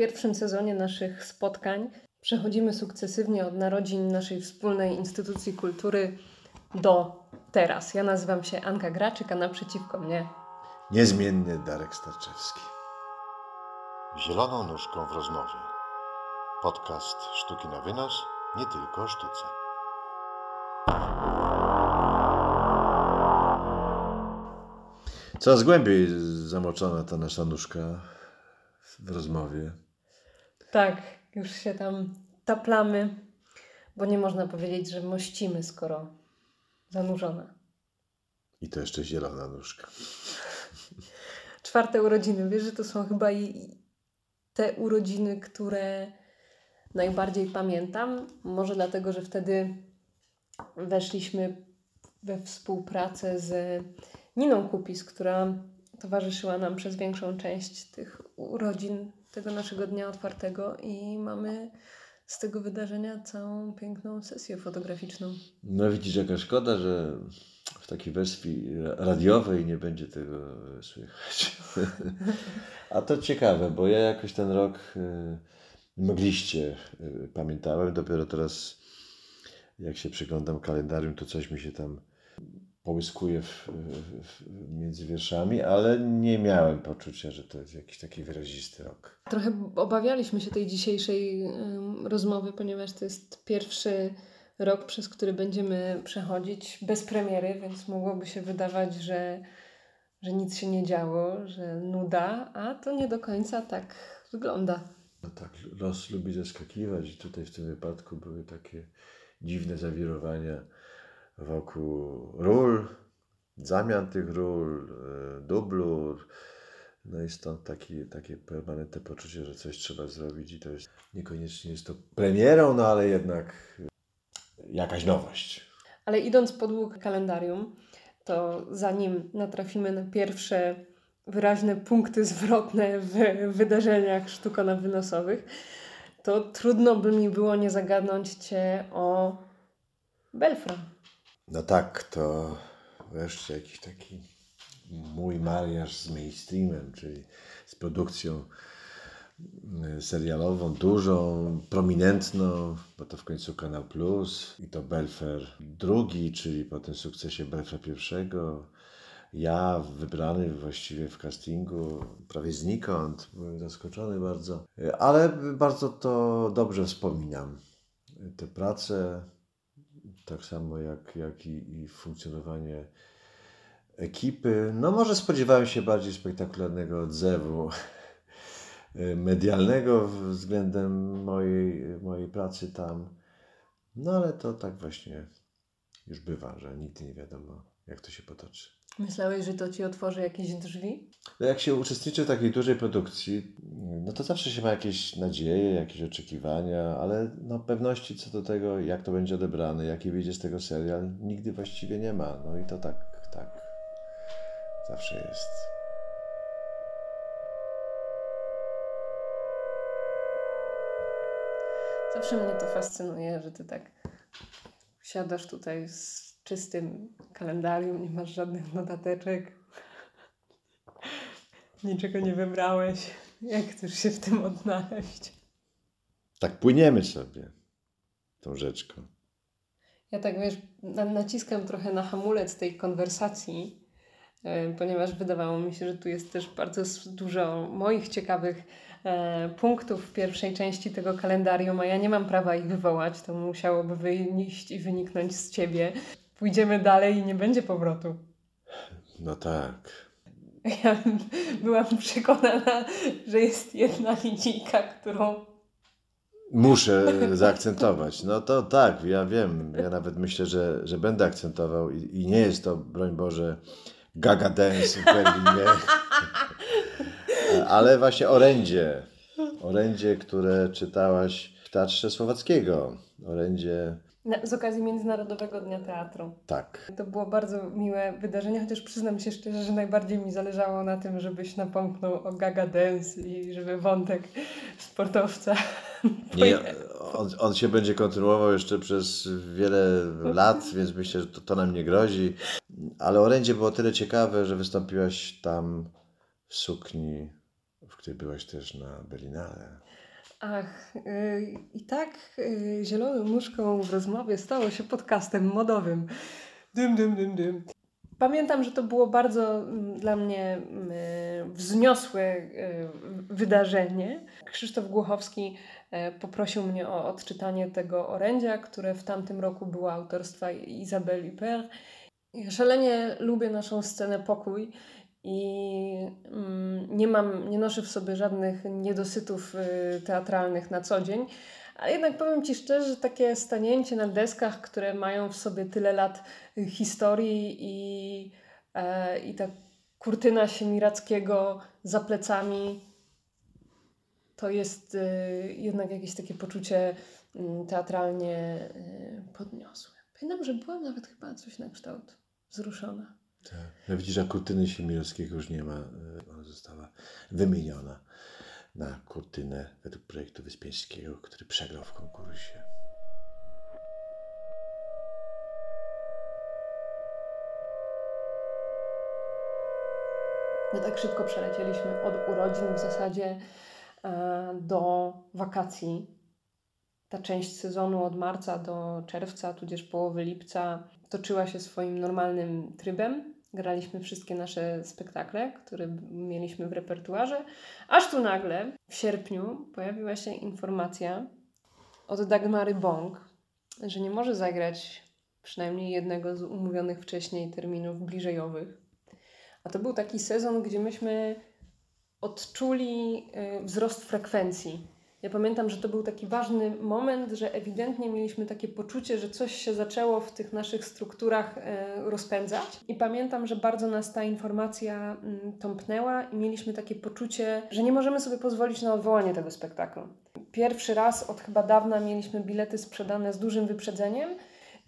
pierwszym sezonie naszych spotkań przechodzimy sukcesywnie od narodzin naszej wspólnej instytucji kultury do teraz. Ja nazywam się Anka Graczyk, a naprzeciwko mnie Niezmiennie Darek Starczewski. Zieloną nóżką w rozmowie. Podcast Sztuki na wynos, nie tylko o sztuce. Coraz głębiej zamoczona ta nasza nóżka w rozmowie. Tak, już się tam taplamy, bo nie można powiedzieć, że mościmy, skoro zanurzona. I to jeszcze zielona nóżka. Czwarte urodziny, wiesz, że to są chyba i te urodziny, które najbardziej pamiętam. Może dlatego, że wtedy weszliśmy we współpracę z Niną Kupis, która towarzyszyła nam przez większą część tych urodzin tego naszego dnia otwartego i mamy z tego wydarzenia całą piękną sesję fotograficzną. No widzisz, jaka szkoda, że w takiej wersji radiowej nie będzie tego słychać. A to ciekawe, bo ja jakoś ten rok y, mgliście y, pamiętałem. Dopiero teraz, jak się przyglądam kalendarium, to coś mi się tam połyskuje w, w, między wierszami, ale nie miałem poczucia, że to jest jakiś taki wyrazisty rok. Trochę obawialiśmy się tej dzisiejszej rozmowy, ponieważ to jest pierwszy rok, przez który będziemy przechodzić bez premiery, więc mogłoby się wydawać, że, że nic się nie działo, że nuda, a to nie do końca tak wygląda. No tak, los lubi zaskakiwać i tutaj w tym wypadku były takie dziwne zawirowania wokół ról, zamian tych ról, dublu. No i stąd taki, takie permanentne poczucie, że coś trzeba zrobić i to jest niekoniecznie jest to premierą, no ale jednak jakaś nowość. Ale idąc podług kalendarium, to zanim natrafimy na pierwsze wyraźne punkty zwrotne w wydarzeniach sztukowo-wynosowych, to trudno by mi było nie zagadnąć Cię o Belfra. No tak, to wreszcie jakiś taki mój mariaż z mainstreamem, czyli z produkcją serialową, dużą, prominentną, bo to w końcu Kanal Plus i to Belfer drugi, czyli po tym sukcesie Belfra pierwszego. Ja wybrany właściwie w castingu, prawie znikąd, byłem zaskoczony bardzo, ale bardzo to dobrze wspominam. Te prace, tak samo jak, jak i, i funkcjonowanie ekipy. No może spodziewałem się bardziej spektakularnego odzewu medialnego względem mojej, mojej pracy tam. No ale to tak właśnie już bywa, że nigdy nie wiadomo, jak to się potoczy. Myślałeś, że to ci otworzy jakieś drzwi? No jak się uczestniczy w takiej dużej produkcji, no to zawsze się ma jakieś nadzieje, jakieś oczekiwania, ale no pewności co do tego, jak to będzie odebrane, jaki wyjdzie z tego serial, nigdy właściwie nie ma. No i to tak, tak zawsze jest. Zawsze mnie to fascynuje, że ty tak siadasz tutaj z czystym kalendarium, nie masz żadnych notateczek, niczego nie wybrałeś. Jak chcesz się w tym odnaleźć? Tak płyniemy sobie tą rzeczką. Ja tak wiesz, naciskam trochę na hamulec tej konwersacji, ponieważ wydawało mi się, że tu jest też bardzo dużo moich ciekawych e, punktów w pierwszej części tego kalendarium, a ja nie mam prawa ich wywołać, to musiałoby wyjść i wyniknąć z ciebie. Pójdziemy dalej i nie będzie powrotu. No tak. Ja byłam przekonana, że jest jedna linijka, którą Muszę zaakcentować. No to tak, ja wiem. Ja nawet myślę, że, że będę akcentował i, i nie jest to, broń Boże, Gaga Dance w Berlinie. Ale właśnie orędzie. Orędzie, które czytałaś w Teatrze Słowackiego. Orędzie... Z okazji Międzynarodowego Dnia Teatru. Tak. To było bardzo miłe wydarzenie, chociaż przyznam się szczerze, że najbardziej mi zależało na tym, żebyś napomknął o Gaga Dance i żeby wątek sportowca... Nie, on, on się będzie kontynuował jeszcze przez wiele lat, więc myślę, że to, to nam nie grozi. Ale orędzie było tyle ciekawe, że wystąpiłaś tam w sukni, w której byłaś też na Berlinale. Ach, yy, i tak yy, zieloną nóżką w rozmowie stało się podcastem modowym. Dym, dym, dym, dym. Pamiętam, że to było bardzo mm, dla mnie yy, wzniosłe y, wydarzenie. Krzysztof Głuchowski y, poprosił mnie o odczytanie tego orędzia, które w tamtym roku było autorstwa Izabeli Per. Szalenie lubię naszą scenę pokój i mm, nie mam, nie noszę w sobie żadnych niedosytów y, teatralnych na co dzień. Ale jednak powiem Ci szczerze, że takie stanięcie na deskach, które mają w sobie tyle lat y, historii i, e, i ta kurtyna Siemirackiego za plecami, to jest y, jednak jakieś takie poczucie y, teatralnie podniosłe. Pamiętam, że byłam nawet chyba coś na kształt wzruszona. Tak. No widzisz, że kurtyny Siemielskiego już nie ma. e, Ona została wymieniona na kurtynę według projektu Wyspiańskiego, który przegrał w konkursie. No tak szybko przelecieliśmy od urodzin w zasadzie e, do wakacji. Ta część sezonu od marca do czerwca, tudzież połowy lipca, toczyła się swoim normalnym trybem. Graliśmy wszystkie nasze spektakle, które mieliśmy w repertuarze, aż tu nagle w sierpniu pojawiła się informacja od Dagmary Bong, że nie może zagrać przynajmniej jednego z umówionych wcześniej terminów bliżejowych. A to był taki sezon, gdzie myśmy odczuli y, wzrost frekwencji. Ja pamiętam, że to był taki ważny moment, że ewidentnie mieliśmy takie poczucie, że coś się zaczęło w tych naszych strukturach y, rozpędzać. I pamiętam, że bardzo nas ta informacja mm, tąpnęła i mieliśmy takie poczucie, że nie możemy sobie pozwolić na odwołanie tego spektaklu. Pierwszy raz od chyba dawna mieliśmy bilety sprzedane z dużym wyprzedzeniem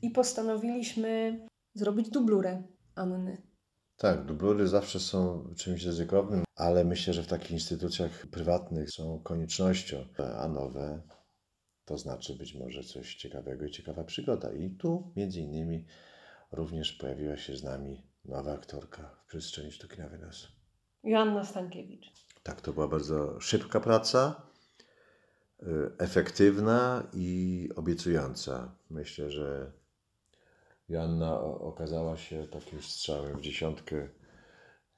i postanowiliśmy zrobić dublurę Anny. Tak, dublury zawsze są czymś ryzykownym, ale myślę, że w takich instytucjach prywatnych są koniecznością, a nowe to znaczy być może coś ciekawego i ciekawa przygoda. I tu między innymi również pojawiła się z nami nowa aktorka w przestrzeni sztuki na wynos. Joanna Stankiewicz. Tak, to była bardzo szybka praca, y, efektywna i obiecująca. Myślę, że Joanna okazała się takim strzałem w dziesiątkę,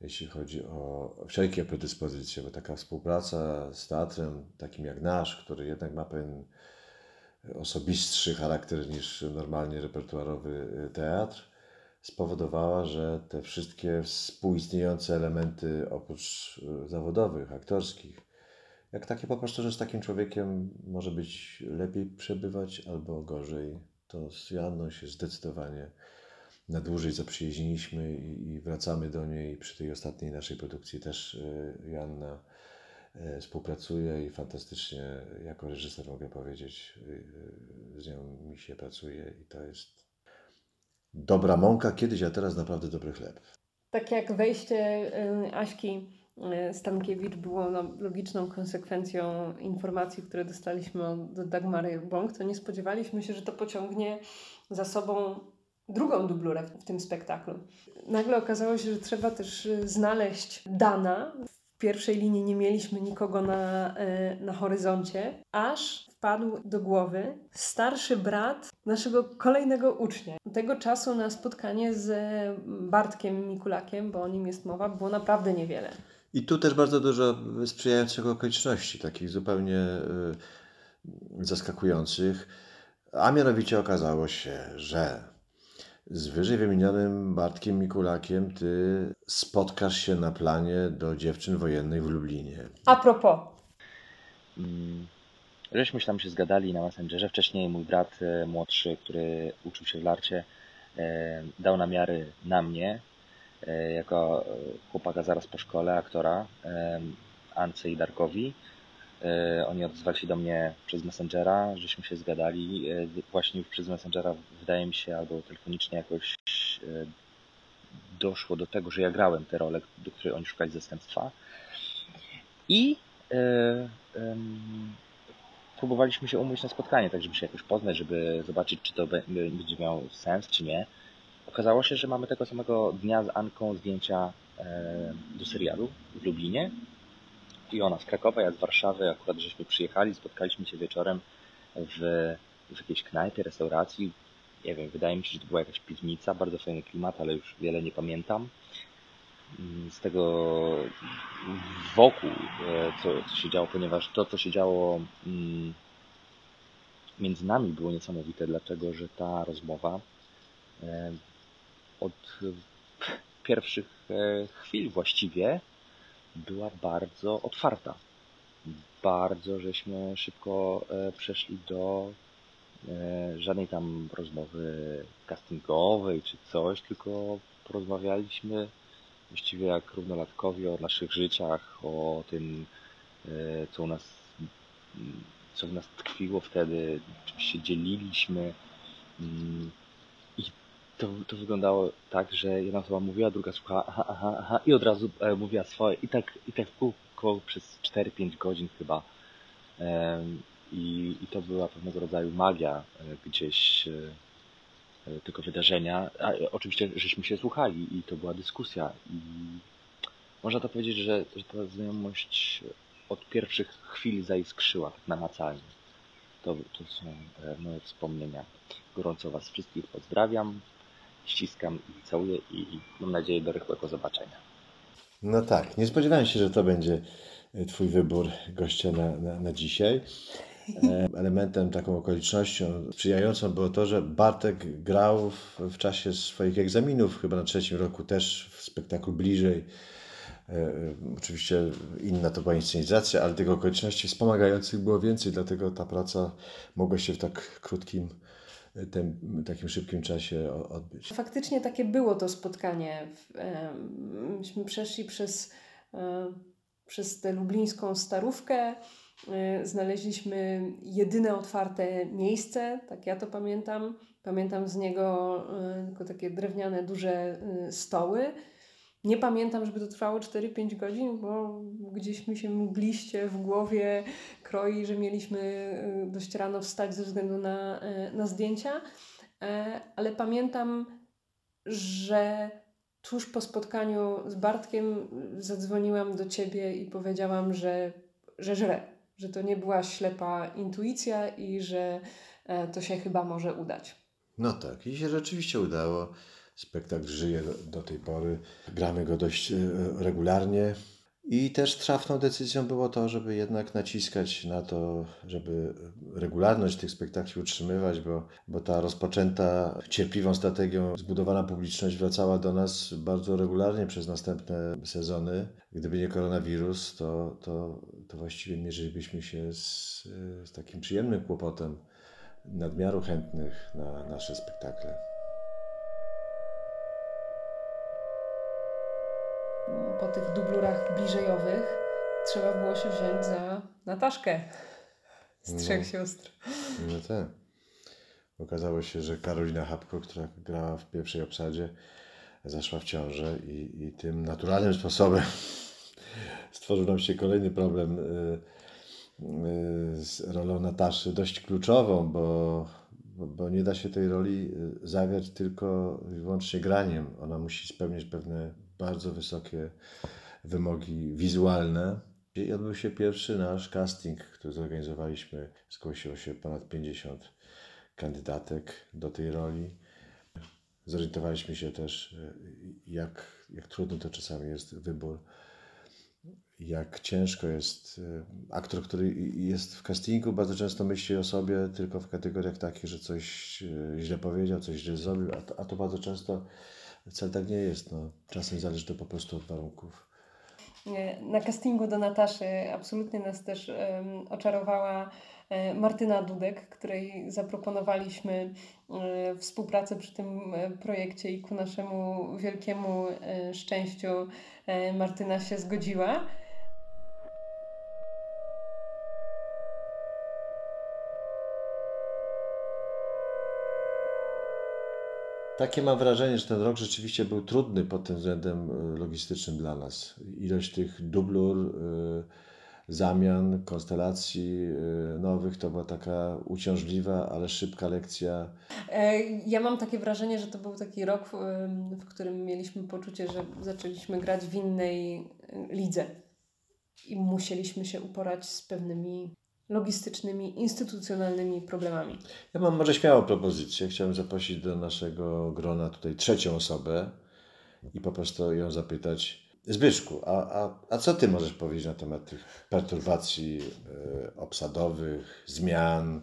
jeśli chodzi o wszelkie predyspozycje, bo taka współpraca z teatrem takim jak nasz, który jednak ma pewien osobistszy charakter niż normalnie repertuarowy y, teatr, spowodowała, że te wszystkie współistniejące elementy oprócz y, zawodowych, aktorskich, jak takie po prostu, że z takim człowiekiem może być lepiej przebywać albo gorzej, to z Joanną się zdecydowanie na dłużej zaprzyjaźniliśmy i, i wracamy do niej. Przy tej ostatniej naszej produkcji też y, Joanna y, współpracuje i fantastycznie jako reżyser mogę powiedzieć, y, z nią mi się pracuje i to jest dobra mąka kiedyś, a teraz naprawdę dobry chleb. Tak jak wejście y, Aśki Stankiewicz było no, logiczną konsekwencją informacji, które dostaliśmy od Dagmary Bąk, to nie spodziewaliśmy się, że to pociągnie za sobą drugą dublurę w, tym spektaklu. Nagle okazało się, że trzeba też y, znaleźć Dana. W pierwszej linii nie mieliśmy nikogo na, y, na horyzoncie, aż wpadł do głowy starszy brat naszego kolejnego ucznia. Tego czasu na spotkanie z Bartkiem Mikulakiem, bo o nim jest mowa, było naprawdę niewiele. I tu też bardzo dużo sprzyjających okoliczności, takich zupełnie y, zaskakujących. A mianowicie okazało się, że z wyżej wymienionym Bartkiem Mikulakiem ty spotkasz się na planie do dziewczyn wojennych w Lublinie. A propos, Mm, Żeśmy się tam się zgadali na Messengerze. Wcześniej mój brat e, młodszy, który uczył się w Larcie, e, dał namiary na mnie, jako e, chłopaka zaraz po szkole, aktora, e, Ance i Darkowi. E, Oni odezwali się do mnie przez Messengera, żeśmy się zgadali. E, Właśnie już przez Messengera, wydaje mi się, albo telefonicznie jakoś e, doszło do tego, że ja grałem tę rolę, do której oni szukali zastępstwa. I e, próbowaliśmy się umówić na spotkanie, tak żeby się jakoś poznać, żeby zobaczyć, czy to będzie miało sens, czy nie. Okazało się, że mamy tego samego dnia z Anką zdjęcia do serialu w Lublinie i ona z Krakowa, ja z Warszawy. Akurat żeśmy przyjechali, spotkaliśmy się wieczorem w, w jakiejś knajpie, restauracji. Nie wiem, wydaje mi się, że to była jakaś piwnica, bardzo fajny klimat, ale już wiele nie pamiętam. Mm, z tego wokół, e, co, co się działo, ponieważ to, co się działo mm, między nami było niesamowite, dlatego że ta rozmowa od pierwszych e, chwil właściwie była bardzo otwarta. Bardzo żeśmy szybko przeszli do żadnej tam rozmowy castingowej czy coś, tylko porozmawialiśmy właściwie jak równolatkowie o naszych życiach, o tym, e, co u nas, co w nas tkwiło wtedy, czym się dzieliliśmy. To, to wyglądało tak, że jedna osoba mówiła, druga słuchała, aha, aha, aha, i od razu e, mówiła swoje. I tak, i tak w kółko przez 4-5 godzin chyba. I, I to była pewnego rodzaju magia e, gdzieś E, tego wydarzenia. A, oczywiście, żeśmy się słuchali i to była dyskusja. I można to powiedzieć, że, że ta znajomość od pierwszych chwil zaiskrzyła tak namacalnie. To, to są e, moje wspomnienia. Gorąco Was wszystkich pozdrawiam, ściskam i całuję i mam nadzieję do rychłego zobaczenia. No tak, nie spodziewałem się, że to będzie Twój wybór gościa na, na, na dzisiaj. E, elementem, taką okolicznością sprzyjającą było to, że Bartek grał w, w czasie swoich egzaminów, chyba na trzecim roku też w spektaklu bliżej. E, e, oczywiście inna to była inscenizacja, ale tych okoliczności wspomagających było więcej, dlatego ta praca mogła się w tak krótkim, tym, takim szybkim czasie odbyć. Faktycznie takie było to spotkanie. Myśmy przeszli przez, przez tę lublińską starówkę, E, znaleźliśmy jedyne otwarte miejsce, tak ja to pamiętam. Pamiętam z niego e, tylko takie drewniane, duże e, stoły. Nie pamiętam, żeby to trwało 4-5 godzin, bo gdzieś mi się mgliście w głowie kroi, że mieliśmy dość rano wstać ze względu na, na zdjęcia. Ale pamiętam, że tuż po spotkaniu z Bartkiem zadzwoniłam do ciebie i powiedziałam, że, że żre, że to nie była ślepa intuicja i że e, to się chyba może udać. No tak, i się rzeczywiście udało. Spektakl żyje do tej pory. Gramy go dość e, regularnie. I też trafną decyzją było to, żeby jednak naciskać na to, żeby regularność tych spektakli utrzymywać, bo, bo ta rozpoczęta cierpliwą strategią zbudowana publiczność wracała do nas bardzo regularnie przez następne sezony. Gdyby nie koronawirus, to, to, to właściwie mierzylibyśmy się z, z takim przyjemnym kłopotem nadmiaru chętnych na nasze spektakle. Po tych dublurach bliżejowych trzeba było się wziąć za Nataszkę z no. trzech no, sióstr. No tak. Okazało się, że Karolina Hapko, która grała w pierwszej obsadzie, zaszła w ciążę i, i tym naturalnym sposobem stworzył nam się kolejny problem y, y, z rolą Nataszy, dość kluczową, bo, bo, bo, nie da się tej roli y, zagrać tylko i wyłącznie graniem. Ona musi spełniać pewne bardzo wysokie wymogi wizualne. I odbył się pierwszy nasz casting, który zorganizowaliśmy. Zgłosiło się ponad 50 kandydatek do tej roli. Zorientowaliśmy się też, jak, jak trudny to czasami jest wybór, jak ciężko jest. E, aktor, który jest w castingu, bardzo często myśli o sobie tylko w kategoriach takich, że coś e, źle powiedział, coś źle zrobił, a to, a to bardzo często Wcale tak nie jest. No. Czasem zależy to po prostu od warunków. Na castingu do Nataszy absolutnie nas też um, oczarowała e, Martyna Dudek, której zaproponowaliśmy e, współpracę przy tym e, projekcie i ku naszemu wielkiemu szczęściu Martyna się zgodziła. Takie mam wrażenie, że ten rok rzeczywiście był trudny pod tym względem e, logistycznym dla nas. Ilość tych dublur, e, zamian, konstelacji e, nowych to była taka uciążliwa, ale szybka lekcja. Ja mam takie wrażenie, że to był taki rok, w którym mieliśmy poczucie, że zaczęliśmy grać w innej lidze. i musieliśmy się uporać z pewnymi logistycznymi, instytucjonalnymi problemami. Ja mam może śmiałą propozycję. Chciałem zaprosić do naszego grona tutaj trzecią osobę i po prostu ją zapytać, Zbyszku, a, a, a co ty możesz powiedzieć na temat tych perturbacji y, obsadowych, zmian,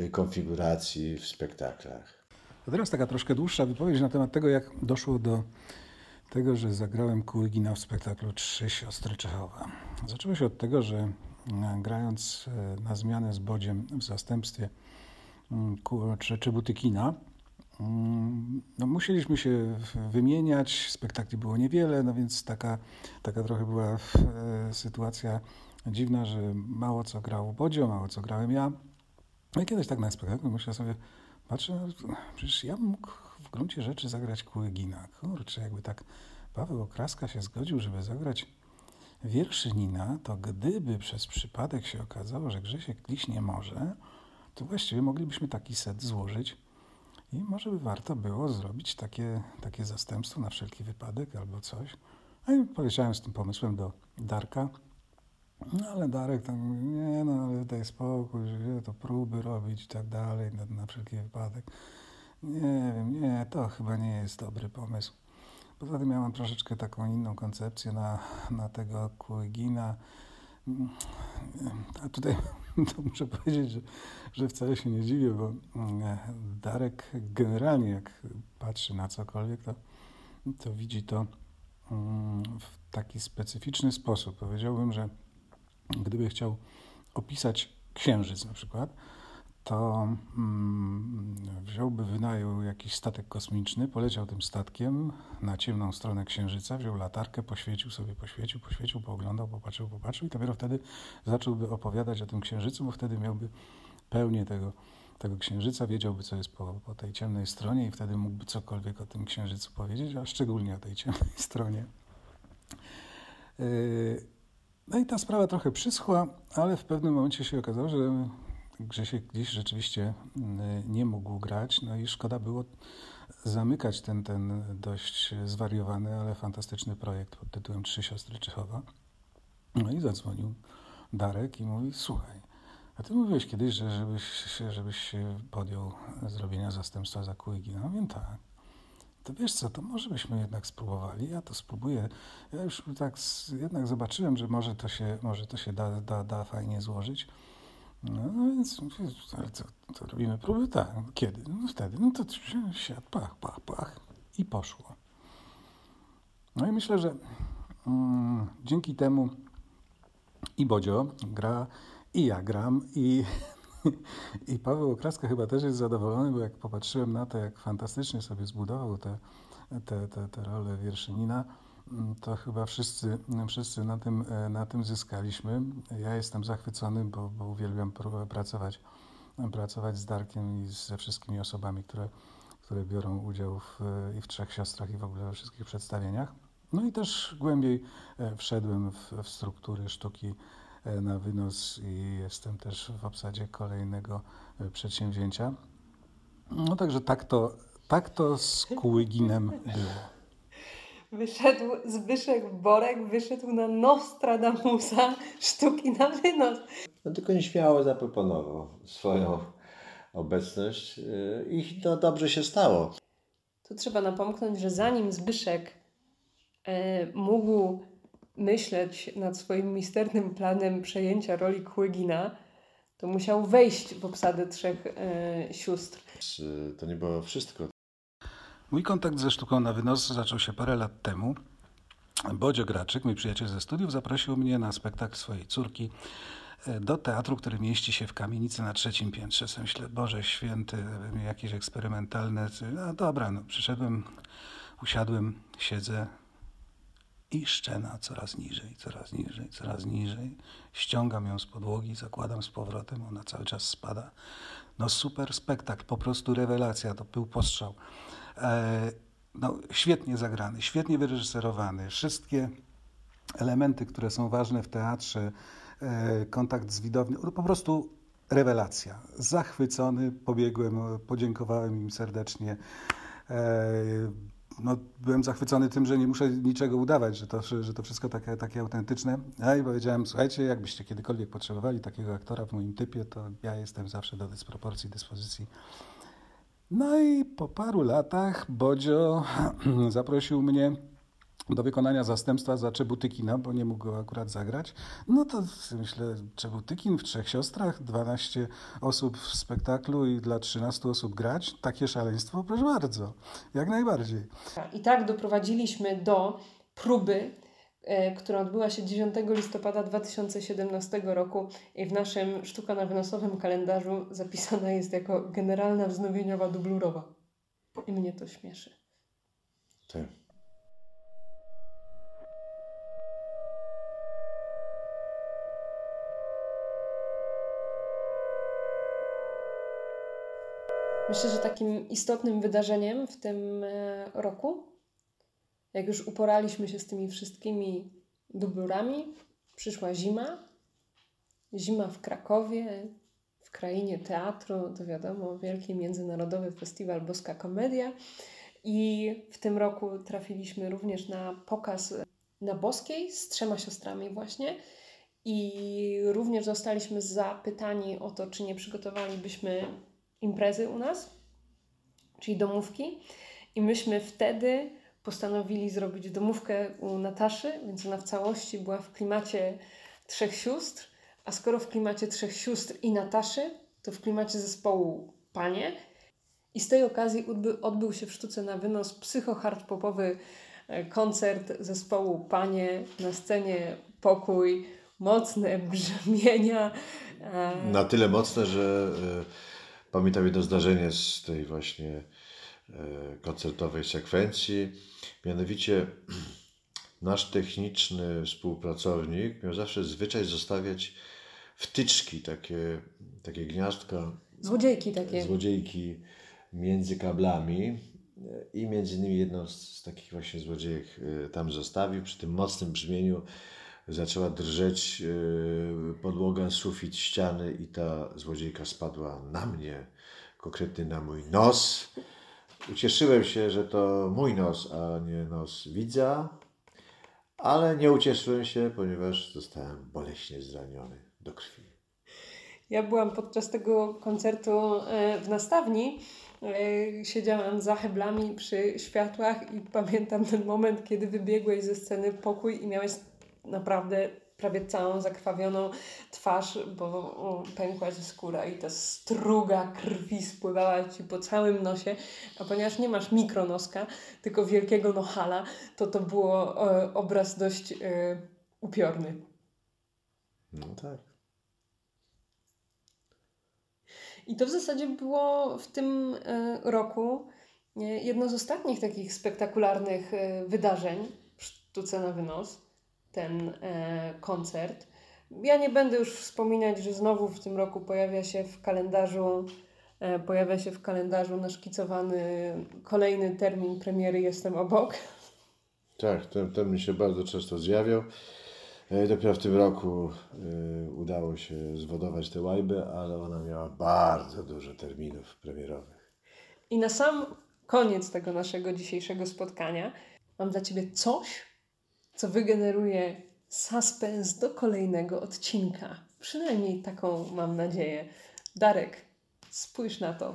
y, konfiguracji w spektaklach? A teraz taka troszkę dłuższa wypowiedź na temat tego, jak doszło do tego, że zagrałem Kułygina w spektaklu Trzy Siostry Czechowa. Zaczęło się od tego, że grając na zmianę z Bodziem w zastępstwie Czebutykina, no, musieliśmy się wymieniać, spektakli było niewiele, no więc taka, taka trochę była e, sytuacja dziwna, że mało co grał Bodzio, mało co grałem ja. No i kiedyś tak na spektaklu myślę sobie, patrzę, no, przecież ja mógł w gruncie rzeczy zagrać Kułygina. Kurczę, jakby tak Paweł Okraska się zgodził, żeby zagrać wierszy Nina, to gdyby przez przypadek się okazało, że Grzesiek Kliś nie może, to właściwie moglibyśmy taki set złożyć i może by warto było zrobić takie, takie zastępstwo na wszelki wypadek albo coś. No i poleciałem z tym pomysłem do Darka. No ale Darek tam nie no, ale daj spokój, że to próby robić i tak dalej, na, na wszelki wypadek. Nie wiem, nie, to chyba nie jest dobry pomysł. Poza tym ja mam troszeczkę taką inną koncepcję na, na tego Kuegina. A tutaj to muszę powiedzieć, że, że wcale się nie dziwię, bo mm, Darek generalnie jak patrzy na cokolwiek, to, to widzi to mm, w taki specyficzny sposób. Powiedziałbym, że gdyby chciał opisać księżyc na przykład, to mm, wziąłby, wynajął jakiś statek kosmiczny, poleciał tym statkiem na ciemną stronę Księżyca, wziął latarkę, poświecił sobie, poświecił, poświecił, pooglądał, popatrzył, popatrzył i dopiero wtedy zacząłby opowiadać o tym Księżycu, bo wtedy miałby pełnię tego, tego Księżyca, wiedziałby, co jest po, po tej ciemnej stronie i wtedy mógłby cokolwiek o tym Księżycu powiedzieć, a szczególnie o tej ciemnej stronie. Yy, no i ta sprawa trochę przyschła, ale w pewnym momencie się okazało, że Grzesiek gdzieś rzeczywiście mm, nie mógł grać, no i szkoda było zamykać ten, ten dość zwariowany, ale fantastyczny projekt pod tytułem Trzy siostry Czechowa. No i zadzwonił Darek i mówi, słuchaj, a ty mówiłeś kiedyś, że żebyś, żebyś się podjął zrobienia zastępstwa za Kujgi. No wiem tak. To wiesz co, to może byśmy jednak spróbowali. Ja to spróbuję. Ja już tak jednak zobaczyłem, że może to się, może to się da, da, da fajnie złożyć. No, no więc, co, co robimy próby? Tak. Kiedy? No wtedy. No to siadł, pach, pach, pach i poszło. No i myślę, że mm, dzięki temu i Bodzio gra, i ja gram, i, i Paweł Okraska chyba też jest zadowolony, bo jak popatrzyłem na to, jak fantastycznie sobie zbudował te, te, te, te rolę wierszynina, to chyba wszyscy, wszyscy na, tym, na tym zyskaliśmy. Ja jestem zachwycony, bo, bo uwielbiam pracować, pracować z Darkiem i ze wszystkimi osobami, które, które biorą udział w, i w Trzech Siostrach i w ogóle we wszystkich przedstawieniach. No i też głębiej e, wszedłem w, w struktury sztuki e, na wynos i jestem też w obsadzie kolejnego e, przedsięwzięcia. No także tak to, tak to z Kułyginem było. Wyszedł Zbyszek Borek, wyszedł na Nostradamusa sztuki na wynos. No tylko nieśmiało zaproponował swoją obecność y, i to dobrze się stało. Tu trzeba napomknąć, że zanim Zbyszek e, mógł myśleć nad swoim misternym planem przejęcia roli Kłygina, to musiał wejść w obsadę trzech e, sióstr. To nie było wszystko. Mój kontakt ze sztuką na wynos zaczął się parę lat temu. Bodzio Graczyk, mój przyjaciel ze studiów, zaprosił mnie na spektakl swojej córki e, do teatru, który mieści się w kamienicy na trzecim piętrze. Sobie myślę, Boże Święty, jakieś eksperymentalne. No dobra, no, przyszedłem, usiadłem, siedzę i szczena coraz niżej, coraz niżej, coraz niżej. Ściągam ją z podłogi, zakładam z powrotem, ona cały czas spada. No super spektakl, po prostu rewelacja, to był postrzał. E, no, świetnie zagrany, świetnie wyreżyserowany. Wszystkie elementy, które są ważne w teatrze, e, kontakt z widownią, no, po prostu rewelacja. Zachwycony, pobiegłem, podziękowałem im serdecznie. E, no, byłem zachwycony tym, że nie muszę niczego udawać, że to, że to wszystko takie, takie autentyczne. Ja i powiedziałem, słuchajcie, jakbyście kiedykolwiek potrzebowali takiego aktora w moim typie, to ja jestem zawsze do dysproporcji, dyspozycji. No i po paru latach Bodzio zaprosił mnie do wykonania zastępstwa za Czebutykina, bo nie mógł go akurat zagrać. No to myślę, Czebutykin w Trzech Siostrach, 12 osób w spektaklu i dla 13 osób grać, takie szaleństwo, proszę bardzo, jak najbardziej. I tak doprowadziliśmy do próby, która odbyła się 9 listopada 2017 roku i w naszym sztuka na wynosowym kalendarzu zapisana jest jako generalna wznowieniowa dublurowa. I mnie to śmieszy. Tak. Myślę, że takim istotnym wydarzeniem w tym e, roku, jak już uporaliśmy się z tymi wszystkimi dublurami, przyszła zima. Zima w Krakowie, w krainie teatru, to wiadomo, wielki międzynarodowy festiwal Boska Komedia. I w tym roku trafiliśmy również na pokaz na Boskiej z trzema siostrami właśnie. I również zostaliśmy zapytani o to, czy nie przygotowalibyśmy imprezy u nas, czyli domówki. I myśmy wtedy postanowili zrobić domówkę u Nataszy, więc ona w całości była w klimacie trzech sióstr. A skoro w klimacie trzech sióstr i Nataszy, to w klimacie zespołu Panie. I z tej okazji odby odbył się w sztuce na wynos psycho-hard-popowy e, koncert zespołu Panie na scenie pokój, mocne brzmienia. E, na tyle mocne, że e, pamiętam jedno zdarzenie z tej właśnie koncertowej sekwencji. Mianowicie nasz techniczny współpracownik miał zawsze zwyczaj zostawiać wtyczki, takie, takie gniazdka. Złodziejki takie. Złodziejki między kablami i między innymi jedną z takich właśnie złodziejek e, tam zostawił. Przy tym mocnym brzmieniu zaczęła drżeć e, podłoga, sufit, ściany i ta złodziejka spadła na mnie, konkretnie na mój nos. Ucieszyłem się, że to mój nos, a nie nos widza, ale nie ucieszyłem się, ponieważ zostałem boleśnie zraniony do krwi. Ja byłam podczas tego koncertu e, w nastawni. E, siedziałam za heblami przy światłach i pamiętam ten moment, kiedy wybiegłeś ze sceny pokój i miałeś naprawdę prawie całą zakrwawioną twarz, bo pękła ci skóra i ta struga krwi spływała ci po całym nosie, a ponieważ nie masz mikronoska, tylko wielkiego nohala, to to było e, obraz dość e, upiorny. No tak. I to w zasadzie było w tym e, roku jedno z ostatnich takich spektakularnych wydarzeń w sztuce na wynos ten e, koncert. Ja nie będę już wspominać, że znowu w tym roku pojawia się w kalendarzu e, pojawia się w kalendarzu naszkicowany kolejny termin premiery Jestem obok. Tak, ten, ten mi się bardzo często zjawiał. E, dopiero w tym roku y, udało się zwodować tę łajbę, ale ona miała bardzo dużo terminów premierowych. I na sam koniec tego naszego dzisiejszego spotkania mam dla Ciebie coś, co wygeneruje suspens do kolejnego odcinka. Przynajmniej taką mam nadzieję. Darek, spójrz na to.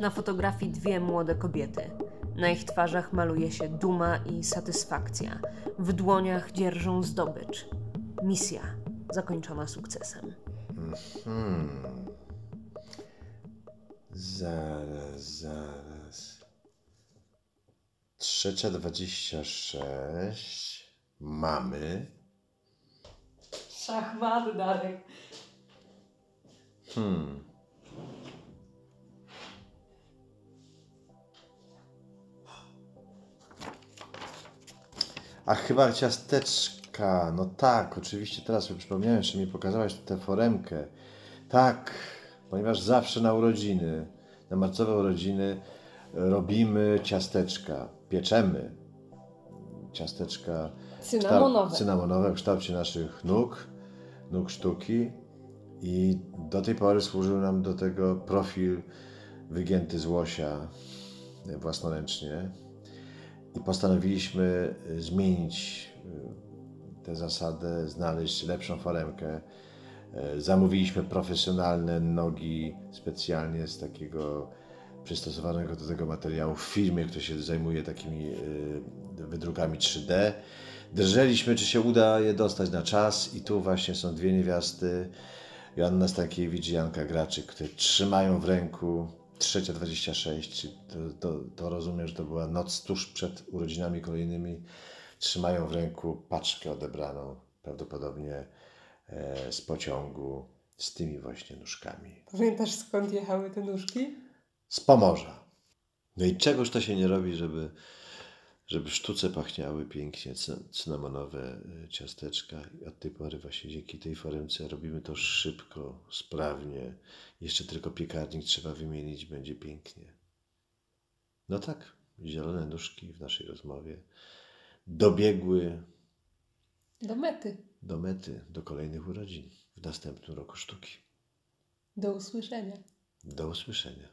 Na fotografii dwie młode kobiety. Na ich twarzach maluje się duma i satysfakcja. W dłoniach dzierżą zdobycz. Misja zakończona sukcesem. Hmm. Zaraz, zaraz. Trzecia dwadzieścia sześć. Mamy. Szachmat, Darek. Hmm. A chyba ciasteczka. No tak, oczywiście teraz sobie przypomniałem, że mi pokazałaś tę foremkę. Tak, ponieważ zawsze na urodziny, na marcowe urodziny robimy ciasteczka pieczemy ciasteczka cynamonowe. cynamonowe w kształcie naszych nóg, nóg sztuki i do tej pory służył nam do tego profil wygięty z łosia własnoręcznie i postanowiliśmy e, zmienić e, tę zasadę, znaleźć lepszą foremkę. E, Zamówiliśmy profesjonalne nogi specjalnie z takiego przystosowanego do tego materiału w firmie, która się zajmuje takimi e, wydrukami 3D. Drżeliśmy, czy się uda je dostać na czas i tu właśnie są dwie niewiasty, Joanna Stankiewicz i Janka Graczyk, które trzymają w ręku trzecia 26, czyli to, to, to rozumiem, że to była noc tuż przed urodzinami kolejnymi, trzymają w ręku paczkę odebraną prawdopodobnie e, z pociągu z tymi właśnie nóżkami. Pamiętasz skąd jechały te nóżki? Z Pomorza. No i czegoż to się nie robi, żeby, żeby sztuce pachniały pięknie cy- cynamonowe y, ciasteczka. I od tej pory właśnie dzięki tej foremce robimy to szybko, sprawnie. Jeszcze tylko piekarnik trzeba wymienić, będzie pięknie. No tak, zielone nóżki w naszej rozmowie dobiegły Do mety. do mety, do kolejnych urodzin w następnym roku sztuki. Do usłyszenia. Do usłyszenia.